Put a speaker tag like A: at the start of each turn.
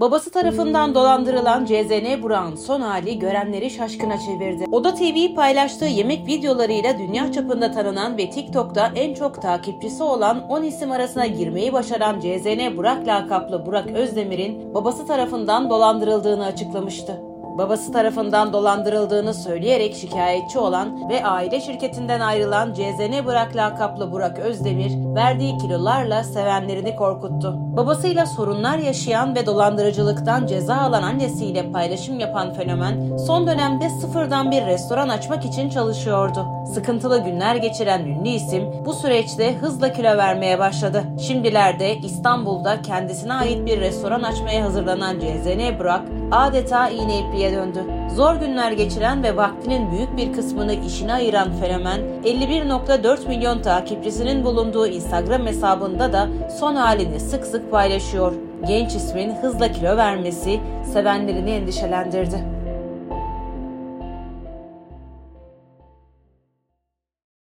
A: Babası tarafından dolandırılan CZN Burak'ın son hali görenleri şaşkına çevirdi. Oda TV paylaştığı yemek videolarıyla dünya çapında tanınan ve TikTok'ta en çok takipçisi olan 10 isim arasına girmeyi başaran CZN Burak lakaplı Burak Özdemir'in babası tarafından dolandırıldığını açıklamıştı babası tarafından dolandırıldığını söyleyerek şikayetçi olan ve aile şirketinden ayrılan CZN Burak lakaplı Burak Özdemir verdiği kilolarla sevenlerini korkuttu. Babasıyla sorunlar yaşayan ve dolandırıcılıktan ceza alan annesiyle paylaşım yapan fenomen son dönemde sıfırdan bir restoran açmak için çalışıyordu. Sıkıntılı günler geçiren ünlü isim bu süreçte hızla kilo vermeye başladı. Şimdilerde İstanbul'da kendisine ait bir restoran açmaya hazırlanan CZN Burak adeta iğne ipliğe döndü. Zor günler geçiren ve vaktinin büyük bir kısmını işine ayıran fenomen 51.4 milyon takipçisinin bulunduğu Instagram hesabında da son halini sık sık paylaşıyor. Genç ismin hızla kilo vermesi sevenlerini endişelendirdi.